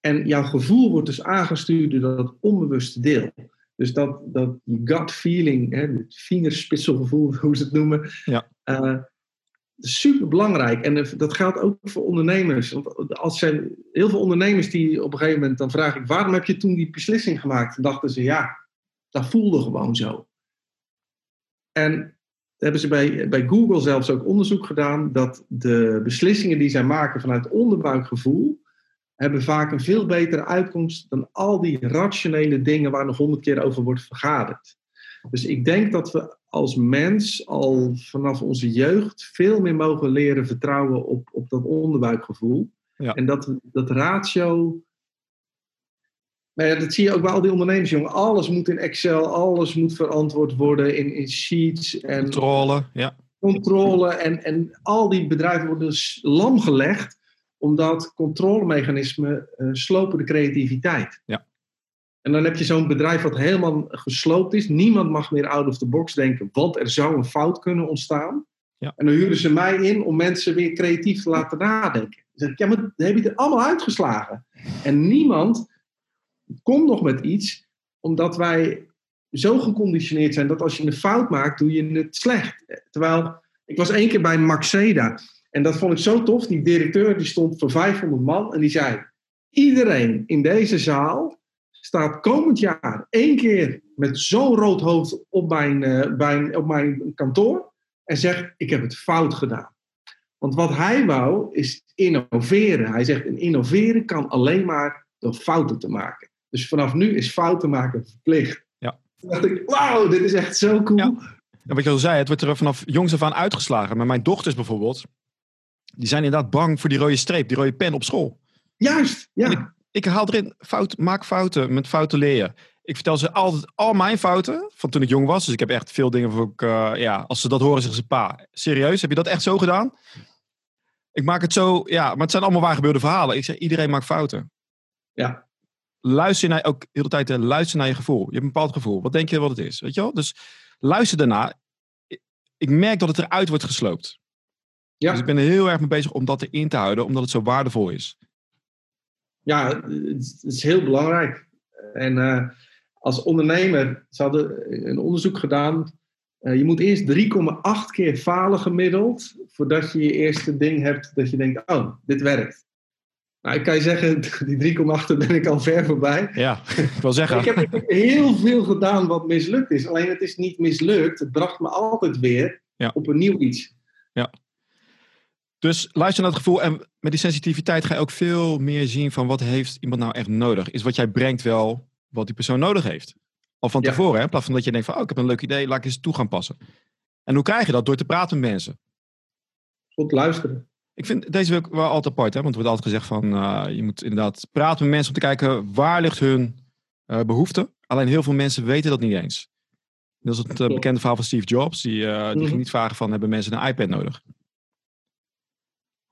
En jouw gevoel wordt dus aangestuurd door dat onbewuste deel. Dus dat, dat gut feeling, hè, het vingerspitselgevoel, hoe ze het noemen, Ja. eh, super belangrijk. En dat geldt ook voor ondernemers. Want als ze, heel veel ondernemers die op een gegeven moment, dan vraag ik, waarom heb je toen die beslissing gemaakt? Dan dachten ze, ja, dat voelde gewoon zo. En hebben ze bij, bij Google zelfs ook onderzoek gedaan dat de beslissingen die zij maken vanuit onderbuikgevoel hebben vaak een veel betere uitkomst dan al die rationele dingen waar nog honderd keer over wordt vergaderd. Dus ik denk dat we als mens al vanaf onze jeugd veel meer mogen leren vertrouwen op, op dat onderbuikgevoel. Ja. En dat, dat ratio. Nou ja, dat zie je ook bij al die ondernemers, jongen. Alles moet in Excel, alles moet verantwoord worden in, in sheets en controle. Ja. controle. En, en al die bedrijven worden dus lam gelegd, omdat controlemechanismen eh, slopen de creativiteit. Ja. En dan heb je zo'n bedrijf wat helemaal gesloopt is. Niemand mag meer out of the box denken, want er zou een fout kunnen ontstaan. Ja. En dan huren ze mij in om mensen weer creatief te laten nadenken. Dan zeg ik, ja, maar dan heb je het allemaal uitgeslagen. En niemand komt nog met iets, omdat wij zo geconditioneerd zijn dat als je een fout maakt, doe je het slecht. Terwijl, ik was één keer bij Maxeda. En dat vond ik zo tof. Die directeur die stond voor 500 man en die zei: Iedereen in deze zaal staat komend jaar één keer met zo'n rood hoofd op mijn, eh, bij, op mijn kantoor en zegt: Ik heb het fout gedaan. Want wat hij wou is innoveren. Hij zegt: en innoveren kan alleen maar door fouten te maken. Dus vanaf nu is fouten maken verplicht. Ja. Toen dacht ik, wauw, dit is echt zo cool. Ja. En wat je al zei, het wordt er vanaf jongs af aan uitgeslagen. Maar mijn dochters bijvoorbeeld, die zijn inderdaad bang voor die rode streep, die rode pen op school. Juist, ja. Ik, haal erin, fout, maak fouten, met fouten leren. Ik vertel ze altijd al mijn fouten van toen ik jong was. Dus ik heb echt veel dingen voor ik, uh, ja, als ze dat horen, zeggen ze, pa, serieus, heb je dat echt zo gedaan? Ik maak het zo, ja, maar het zijn allemaal waar gebeurde verhalen. Ik zeg, iedereen maakt fouten. Ja. Luister naar, ook heel de tijd, uh, luister naar je gevoel. Je hebt een bepaald gevoel. Wat denk je wat het is? Weet je wel? Dus luister daarna. Ik, ik merk dat het eruit wordt gesloopt. Ja. Dus ik ben er heel erg mee bezig om dat erin te houden, omdat het zo waardevol is. Ja, het is heel belangrijk. En uh, als ondernemer, ze hadden een onderzoek gedaan. Uh, je moet eerst 3,8 keer falen gemiddeld, voordat je je eerste ding hebt dat je denkt, oh, dit werkt. Nou, ik kan je zeggen, die 3,8 ben ik al ver voorbij. Ja, ik wil zeggen. ik heb heel veel gedaan wat mislukt is. Alleen het is niet mislukt. Het bracht me altijd weer ja. op een nieuw iets. Ja. Dus luister naar het gevoel en met die sensitiviteit ga je ook veel meer zien van wat heeft iemand nou echt nodig. Is wat jij brengt wel wat die persoon nodig heeft. Al van Ja. tevoren, hè? in plaats van dat je denkt van oh, ik heb een leuk idee, laat ik eens toe gaan passen. En hoe krijg je dat? Door te praten met mensen. Goed luisteren. Ik vind deze week wel altijd apart, hè? want er wordt altijd gezegd van eh, je moet inderdaad praten met mensen om te kijken waar ligt hun eh, behoefte. Alleen heel veel mensen weten dat niet eens. Dat is het eh, bekende verhaal van Steve Jobs. Die, die Mhm. ging niet vragen van hebben mensen een iPad nodig.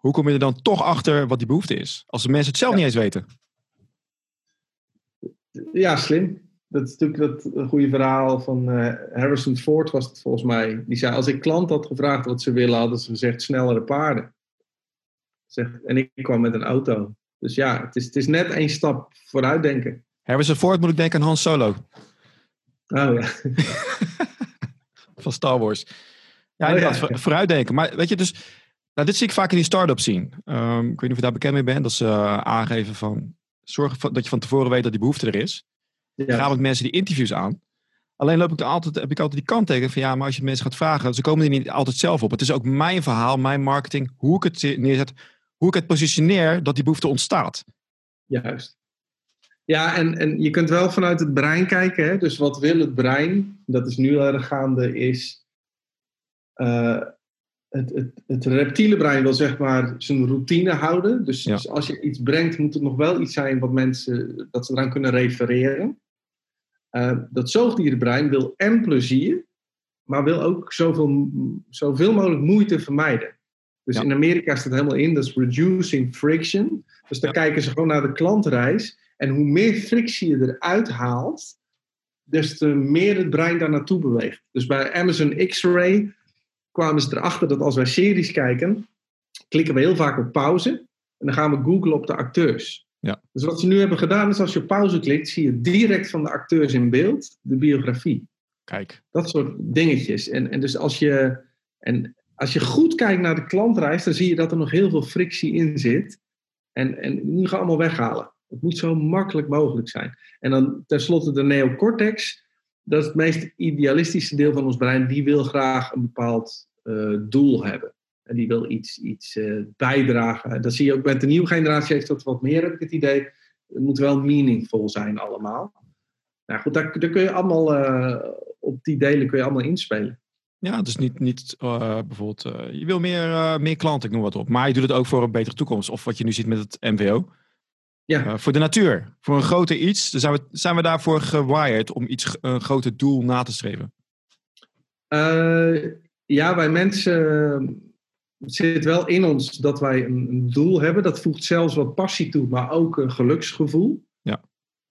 Hoe kom je er dan toch achter wat die behoefte is? Als de mensen het zelf Ja. niet eens weten. Ja, slim. Dat is natuurlijk dat goede verhaal van eh, Harrison Ford was het volgens mij. Die zei, als ik klant had gevraagd wat ze willen, hadden ze gezegd snellere paarden. Zegt, en ik kwam met een auto. Dus ja, het is, het is net één stap vooruit denken. Harrison Ford moet ik denken aan Han Solo Oh ja. van Star Wars. Ja, Oh, ja. voor- vooruitdenken. Maar weet je, dus, nou, dit zie ik vaak in die start-up zien. Ehm, ik weet niet of je daar bekend mee bent. Dat ze eh, aangeven van, zorg dat je van tevoren weet dat die behoefte er is. ja. Ga met mensen die interviews aan. Alleen loop ik er altijd, heb ik altijd die kant tegen van ja, maar als je mensen gaat vragen, ze komen er niet altijd zelf op. Het is ook mijn verhaal, mijn marketing, hoe ik het neerzet, hoe ik het positioneer, dat die behoefte ontstaat. Juist. Ja, en, en je kunt wel vanuit het brein kijken. Hè? Dus wat wil het brein? Dat is nu erg gaande, is eh, het, het, het reptiele brein wil zeg maar zijn routine houden. Dus, Ja. dus als je iets brengt, moet het nog wel iets zijn wat mensen, dat ze eraan kunnen refereren. Eh, dat zoogdierenbrein wil en plezier, maar wil ook zoveel, zoveel mogelijk moeite vermijden. Dus Ja. in Amerika staat helemaal in, dat is reducing friction. Dus dan Ja. kijken ze gewoon naar de klantreis. En hoe meer frictie je eruit haalt, des te meer het brein daar naartoe beweegt. Dus bij Amazon X-Ray kwamen ze erachter dat als wij series kijken, klikken we heel vaak op pauze. En dan gaan we googlen op de acteurs. Ja. Dus wat ze nu hebben gedaan is als je op pauze klikt, zie je direct van de acteurs in beeld de biografie. Kijk, Dat soort dingetjes. En, en dus als je, en als je goed kijkt naar de klantreis, dan zie je dat er nog heel veel frictie in zit. En, en die je allemaal weghalen. Het moet zo makkelijk mogelijk zijn. En dan tenslotte de neocortex. Dat is het meest idealistische deel van ons brein. Die wil graag een bepaald eh, doel hebben. En die wil iets, iets eh, bijdragen. Dat zie je ook met de nieuwe generatie heeft dat wat meer, heb ik het idee. Het moet wel meaningful zijn allemaal. Nou goed, daar, daar kun je allemaal, eh, op die delen kun je allemaal inspelen. ja, dus niet, niet bijvoorbeeld, je wil meer, meer klanten, ik noem wat op. Maar je doet het ook voor een betere toekomst. Of wat je nu ziet met het MVO. Ja. Eh, voor de natuur, voor een groter iets. Zijn we, zijn we daarvoor gewired om iets, een groter doel na te streven. Eh, ja, bij mensen eh, zit wel in ons dat wij een, een doel hebben. Dat voegt zelfs wat passie toe, maar ook een geluksgevoel. Ja.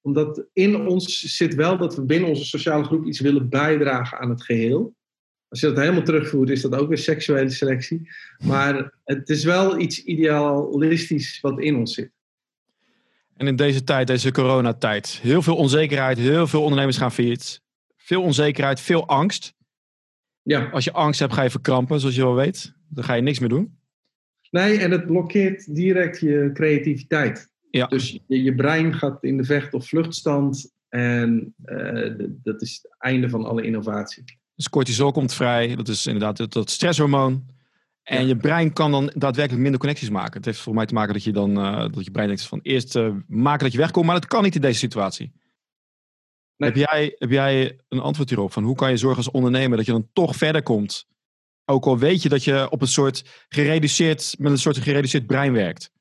Omdat in ons zit wel dat we binnen onze sociale groep iets willen bijdragen aan het geheel. Als je dat helemaal terugvoert, is dat ook weer seksuele selectie. Maar het is wel iets idealistisch wat in ons zit. En in deze tijd, deze coronatijd, heel veel onzekerheid, heel veel ondernemers gaan failliet. Veel onzekerheid, veel angst. Ja. Als je angst hebt, ga je verkrampen, zoals je wel weet. Dan ga je niks meer doen. Nee, en het blokkeert direct je creativiteit. Ja. Dus je, je brein gaat in de vecht- of vluchtstand. En eh, dat is het einde van alle innovatie. Dus cortisol komt vrij. Dat is inderdaad dat, dat stresshormoon. En Ja. je brein kan dan daadwerkelijk minder connecties maken. Het heeft voor mij te maken dat je dan eh, dat je brein denkt van eerst eh, maken dat je wegkomt, maar dat kan niet in deze situatie. Nee. Heb, jij, heb jij een antwoord hierop? Van hoe kan je zorgen als ondernemer dat je dan toch verder komt? Ook al weet je dat je op een soort gereduceerd, met een soort gereduceerd brein werkt.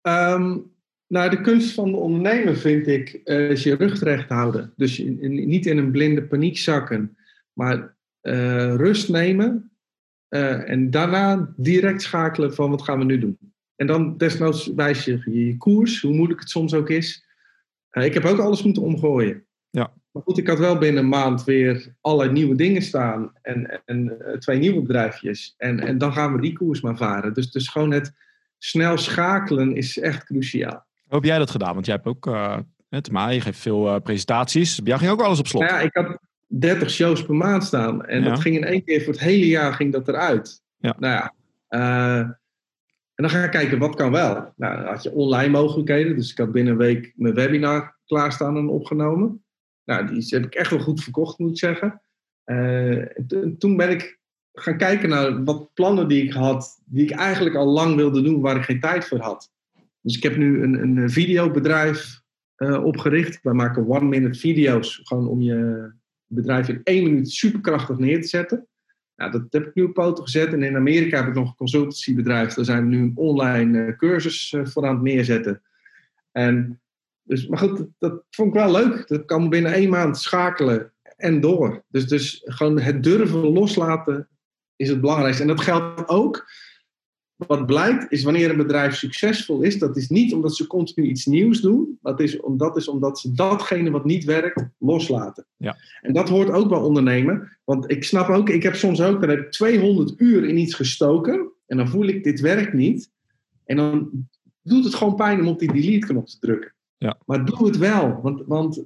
Ehm, nou, de kunst van de ondernemer vind ik, eh, is je rug recht houden. Dus in- niet in een blinde paniek zakken, maar rust nemen eh, en daarna direct schakelen van wat gaan we nu doen. En dan desnoods wijs je je koers, hoe moeilijk het soms ook is. Eh, ik heb ook alles moeten omgooien. Ja. Maar goed, ik had wel binnen een maand weer allerlei nieuwe dingen staan en, en eh, twee nieuwe bedrijfjes. En, en dan gaan we die koers maar varen. Dus, dus gewoon het snel schakelen is echt cruciaal. Hoe heb jij dat gedaan? Want jij hebt ook, het maar je geeft veel presentaties. Bij jou ging ook alles op slot. Nou ja, ik had 30 shows per maand staan. En Ja. dat ging in één keer voor het hele jaar ging dat eruit. Ja. Nou ja. eh, en dan ga ik kijken, wat kan wel? Nou, dan had je online mogelijkheden. Dus ik had binnen een week mijn webinar klaarstaan en opgenomen. Nou, die heb ik echt wel goed verkocht, moet ik zeggen. Eh, en to- toen ben ik gaan kijken naar wat plannen die ik had, die ik eigenlijk al lang wilde doen, waar ik geen tijd voor had. Dus ik heb nu een, een videobedrijf eh, opgericht. Wij maken one-minute video's, gewoon om je bedrijf in één minuut superkrachtig neer te zetten. Nou, dat heb ik nu op poten gezet. En in Amerika heb ik nog een consultancybedrijf. Daar zijn we nu een online eh, cursus eh, voor aan het neerzetten. En, dus, maar goed, dat, dat vond ik wel leuk. Dat kan binnen één maand schakelen en door. Dus, dus gewoon het durven loslaten is het belangrijkste. En dat geldt ook. Wat blijkt is wanneer een bedrijf succesvol is, dat is niet omdat ze continu iets nieuws doen. Dat is, dat is omdat ze datgene wat niet werkt loslaten. Ja. En dat hoort ook bij ondernemen. Want ik snap ook, ik heb soms ook, dan heb ik 200 uur in iets gestoken. En dan voel ik, dit werkt niet. En dan doet het gewoon pijn om op die delete-knop te drukken. Ja. Maar doe het wel. Want, want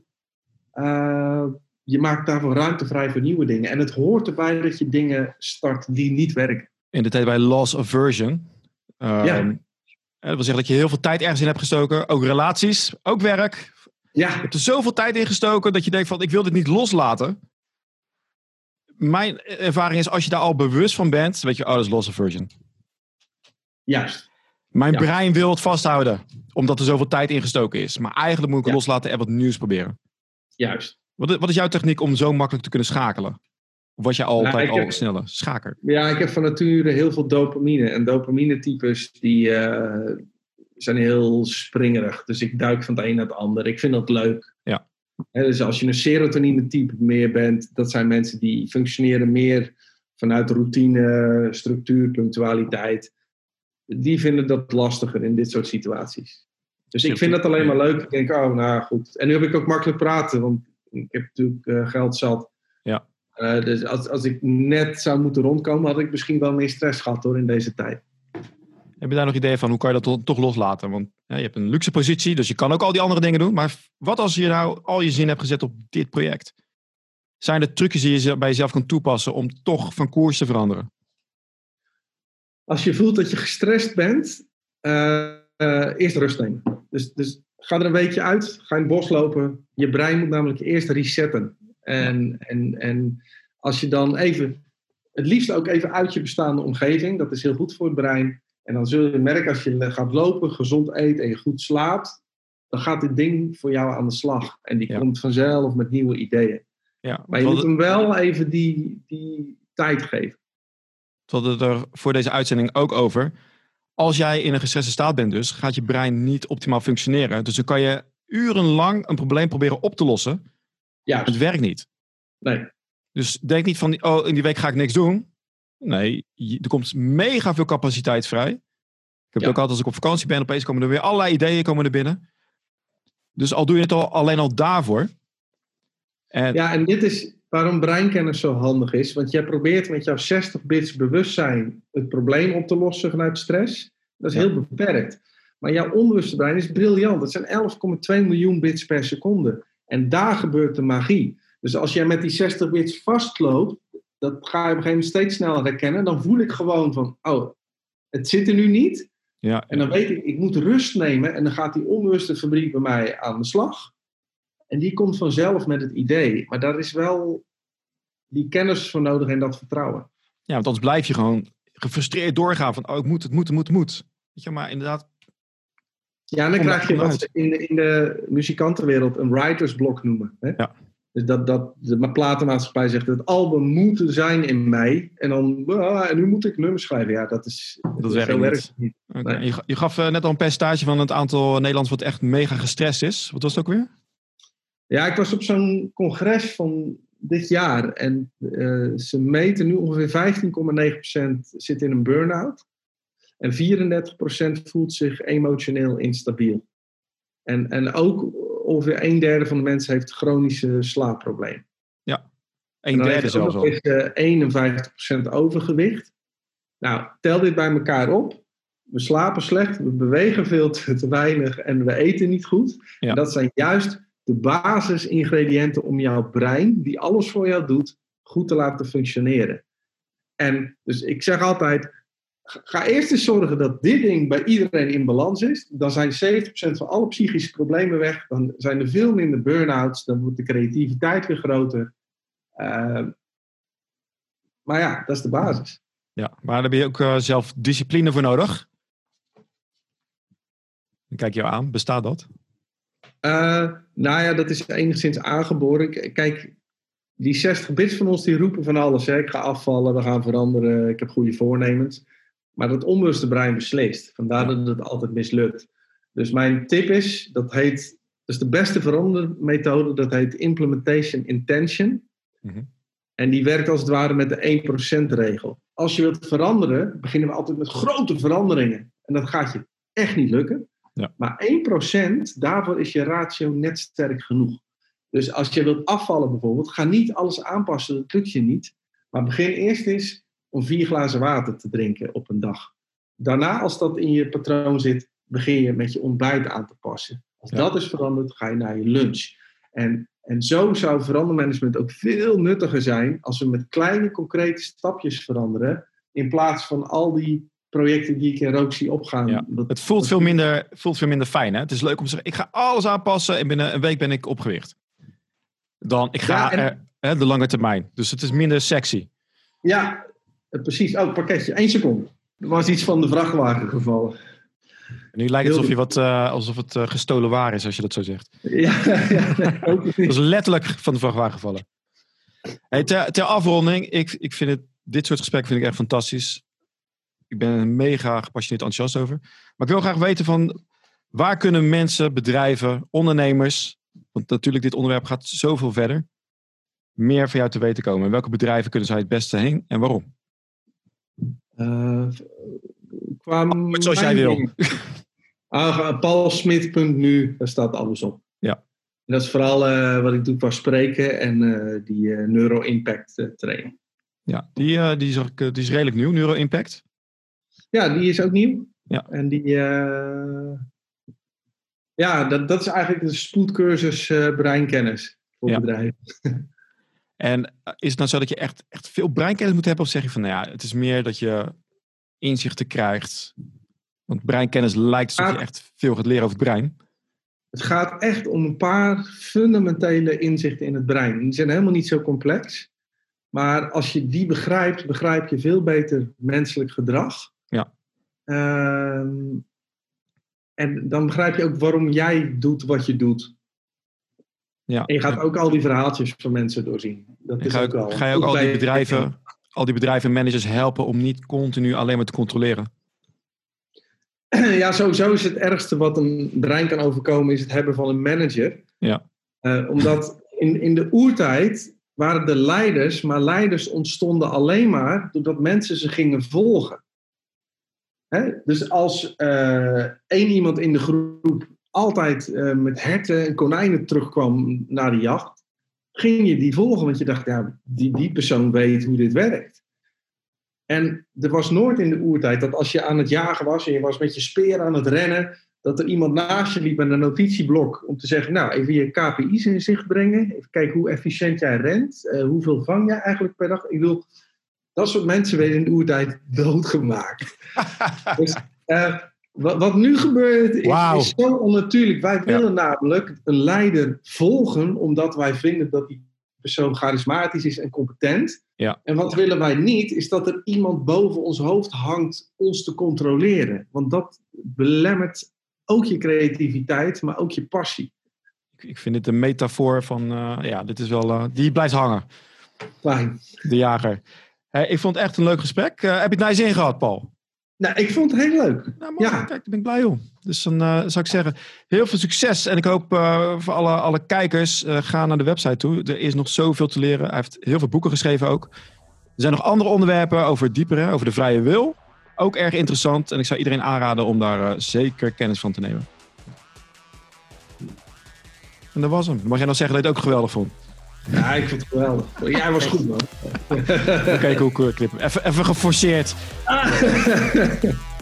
eh, je maakt daarvoor ruimte vrij voor nieuwe dingen. En het hoort erbij dat je dingen start die niet werken. In de tijd bij loss aversion. Ehm, Ja. Dat wil zeggen dat je heel veel tijd ergens in hebt gestoken. Ook relaties, ook werk. Je Ja, hebt er zoveel tijd in gestoken dat je denkt van ik wil dit niet loslaten. Mijn ervaring is als je daar al bewust van bent, weet je, oh dat is loss aversion. juist. Mijn Ja. brein wil het vasthouden, omdat er zoveel tijd in gestoken is. Maar eigenlijk moet ik het Ja. loslaten en wat nieuws proberen. Juist. Wat, is- wat is jouw techniek om zo makkelijk te kunnen schakelen? Was je altijd Nou, ik al heb- sneller? Schaker. Ja, ik heb van nature heel veel dopamine. En dopamine-types die eh, zijn heel springerig. Dus ik duik van het een naar het ander. Ik vind dat leuk. Ja. Dus als je een serotonine-type meer bent, dat zijn mensen die functioneren meer vanuit routine, structuur, punctualiteit. Die vinden dat lastiger in dit soort situaties. Dus ik vind dat alleen maar leuk. Ik denk, oh, nou goed. En nu heb ik ook makkelijk praten, want ik heb natuurlijk eh, geld zat. Eh, dus als, als ik net zou moeten rondkomen, had ik misschien wel meer stress gehad hoor in deze tijd. Heb je daar nog ideeën van hoe kan je dat to- toch loslaten? Want ja, je hebt een luxe positie, dus je kan ook al die andere dingen doen. Maar wat als je nou al je zin hebt gezet op dit project? Zijn er trucjes die je bij jezelf kan toepassen om toch van koers te veranderen? Als je voelt dat je gestrest bent, eh, eh, eerst rust nemen. Dus, dus ga er een weekje uit, ga in het bos lopen. Je brein moet namelijk eerst resetten. En, en, en als je dan even, het liefst ook even uit je bestaande omgeving, dat is heel goed voor het brein. En dan zul je merken als je gaat lopen, gezond eet en je goed slaapt, dan gaat dit ding voor jou aan de slag. En die Ja. komt vanzelf met nieuwe ideeën. Ja, Maar je moet hem wel even die, die tijd geven. hadden het er voor deze uitzending ook over. Als jij in een gestreste staat bent dus, gaat je brein niet optimaal functioneren. Dus dan kan je urenlang een probleem proberen op te lossen. Ja, Het werkt niet. nee. Dus denk niet van, oh, in die week ga ik niks doen. Nee, er komt mega veel capaciteit vrij. Ik heb Ja. het ook altijd als ik op vakantie ben, opeens komen er weer allerlei ideeën komen er binnen. Dus al doe je het al, alleen al daarvoor. En Ja, en dit is waarom breinkennis zo handig is. Want jij probeert met jouw 60 bits bewustzijn het probleem op te lossen vanuit stress. Dat is Ja. heel beperkt. Maar jouw onbewuste brein is briljant. Dat zijn 11,2 miljoen bits per seconde. En daar gebeurt de magie. Dus als jij met die 60 bits vastloopt, dat ga je op een gegeven moment steeds sneller herkennen. Dan voel ik gewoon van, oh, het zit er nu niet. ja, En dan weet ik, ik moet rust nemen. En dan gaat die onbewuste fabriek bij mij aan de slag. En die komt vanzelf met het idee. Maar daar is wel die kennis voor nodig en dat vertrouwen. ja, want anders blijf je gewoon gefrustreerd doorgaan van, oh, ik moet, het moet, het moet, het moet. Weet je, maar inderdaad, Ja, en dan krijg je wat ze in de, in de muzikantenwereld een writersblok noemen. Hè? Ja. Dus dat, dat de platenmaatschappij zegt, het album moet er zijn in mei. En dan, ah, en nu moet ik nummers schrijven. Ja, dat is... Dat zo werkt niet. het niet. Oké, Nee. Je, ga- je gaf eh, net al een percentage van het aantal Nederlanders wat echt mega gestrest is. Wat was het ook weer? Ja, ik was op zo'n congres van dit jaar. En eh, ze meten nu ongeveer 15,9% zit in een burn-out. En 34% voelt zich emotioneel instabiel. En, en ook ongeveer een derde van de mensen heeft chronische slaapproblemen. Een En dan derde zelfs al. eens, eh, 51% overgewicht. Nou, tel dit bij elkaar op. We slapen slecht, we bewegen veel te, te weinig en we eten niet goed. Ja. En dat zijn juist de basisingrediënten om jouw brein, die alles voor jou doet, goed te laten functioneren. En dus ik zeg altijd, ga- eerst eens zorgen dat dit ding bij iedereen in balans is. Dan zijn 70% van alle psychische problemen weg. Dan zijn er veel minder burn-outs. Dan wordt de creativiteit weer groter. Uh, maar ja, dat is de basis. Ja, maar daar heb je ook uh, zelf discipline voor nodig. Dan kijk je aan, bestaat dat? Uh, nou ja, dat is enigszins aangeboren. Kijk, die 60 bits van ons die roepen van alles. Hè. Ik ga afvallen, we gaan veranderen, ik heb goede voornemens. Maar dat onbewuste brein beslist. Vandaar dat het altijd mislukt. Dus mijn tip is, dat heet, is de beste verandermethode, dat heet Implementation Intention. Mm-hmm. En die werkt als het ware met de 1% regel. Als je wilt veranderen, beginnen we altijd met grote veranderingen. En dat gaat je echt niet lukken. Ja. Maar 1%, daarvoor is je ratio net sterk genoeg. Dus als je wilt afvallen bijvoorbeeld, ga niet alles aanpassen, dat lukt je niet. Maar begin eerst eens om vier glazen water te drinken op een dag. Daarna, als dat in je patroon zit, begin je met je ontbijt aan te passen. Als Ja. dat is veranderd, ga je naar je lunch. En, en zo zou verandermanagement ook veel nuttiger zijn als we met kleine, concrete stapjes veranderen. In plaats van al die projecten die ik in rook zie opgaan. Ja. Het voelt veel minder, voelt veel minder fijn. Hè? Het is leuk om te zeggen, ik ga alles aanpassen en binnen een week ben ik opgewicht. Dan, ik ga Ja, en- er, hè, de lange termijn. Dus het is minder sexy. Ja, precies. Oh, pakketje. Eén seconde. Er was iets van de vrachtwagen gevallen. Nu lijkt het alsof, je wat, eh, alsof het eh, gestolen waar is, als je dat zo zegt. Ja, ja nee, ook Dat is letterlijk van de vrachtwagen gevallen. Hey, ter, ter afronding, ik, ik vind het, dit soort gesprekken vind ik echt fantastisch. Ik ben er mega gepassioneerd enthousiast over. Maar ik wil graag weten van, waar kunnen mensen, bedrijven, ondernemers, want natuurlijk dit onderwerp gaat zoveel verder, meer van jou te weten komen? En welke bedrijven kunnen zij het beste heen en waarom? Eh, qua zoals jij wil. Ah, Paulsmit.nu, daar staat alles op. Ja. En dat is vooral eh, wat ik doe qua spreken en eh, die neuro-impact training. Ja, die, die, die is redelijk nieuw, Neuro Impact. Ja, die is ook nieuw. Ja. En die. ja, dat, dat is eigenlijk een spoedcursus breinkennis voor Ja. bedrijven. En eh, is het nou zo dat je echt, echt veel breinkennis moet hebben? Of zeg je van, nou ja, het is meer dat je inzichten krijgt? Want breinkennis lijkt alsof je Ah. echt veel gaat leren over het brein. Het gaat echt om een paar fundamentele inzichten in het brein. Die zijn helemaal niet zo complex. Maar als je die begrijpt, begrijp je veel beter menselijk gedrag. Ja. Ehm, en dan begrijp je ook waarom jij doet wat je doet. Ja. En je gaat ook al die verhaaltjes van mensen doorzien. Dat is ga, ook je- wel. ga je ook al die bedrijven, al die bedrijven en managers helpen om niet continu alleen maar te controleren? Ja, sowieso is het ergste wat een brein kan overkomen, is het hebben van een manager. Ja. Eh, omdat in, in de oertijd waren de leiders, maar leiders ontstonden alleen maar doordat mensen ze gingen volgen. Hè? Dus als eh, één iemand in de groep altijd eh, met herten en konijnen terugkwam naar de jacht, ging je die volgen, want je dacht, ja, die, die persoon weet hoe dit werkt. En er was nooit in de oertijd dat als je aan het jagen was en je was met je speer aan het rennen, dat er iemand naast je liep met een notitieblok om te zeggen, nou, even je KPI's in zicht brengen, even kijken hoe efficiënt jij rent, eh, hoeveel vang jij eigenlijk per dag. Ik bedoel, dat soort mensen werden in de oertijd doodgemaakt. dus, eh, wat, wat nu gebeurt is, is zo onnatuurlijk. Wij willen namelijk een leider volgen omdat wij vinden dat die persoon charismatisch is en competent. Ja. En wat willen wij niet, is dat er iemand boven ons hoofd hangt ons te controleren. Want dat belemmert ook je creativiteit, maar ook je passie. Ik, ik vind dit een metafoor van, uh, ja, dit is wel, uh, die blijft hangen. Fijn. De jager. Hey, ik vond het echt een leuk gesprek. Uh, heb je het naar je zin gehad, Paul? Nou, ik vond het heel leuk. Nou, man, ja. Kijk, daar ben ik blij om. Dus dan zou ik zeggen, heel veel succes. En ik hoop voor alle, alle kijkers, ga naar de website toe. Er is nog zoveel te leren. Hij heeft heel veel boeken geschreven ook. Er zijn nog andere onderwerpen over diepere, over de vrije wil. Ook erg interessant. En ik zou iedereen aanraden om daar zeker kennis van te nemen. En dat was hem. Mag jij dan zeggen dat je het ook geweldig vond? Ja, ik vond het geweldig. Jij was goed, man. Oké, okay, cool, cool. Even, even geforceerd.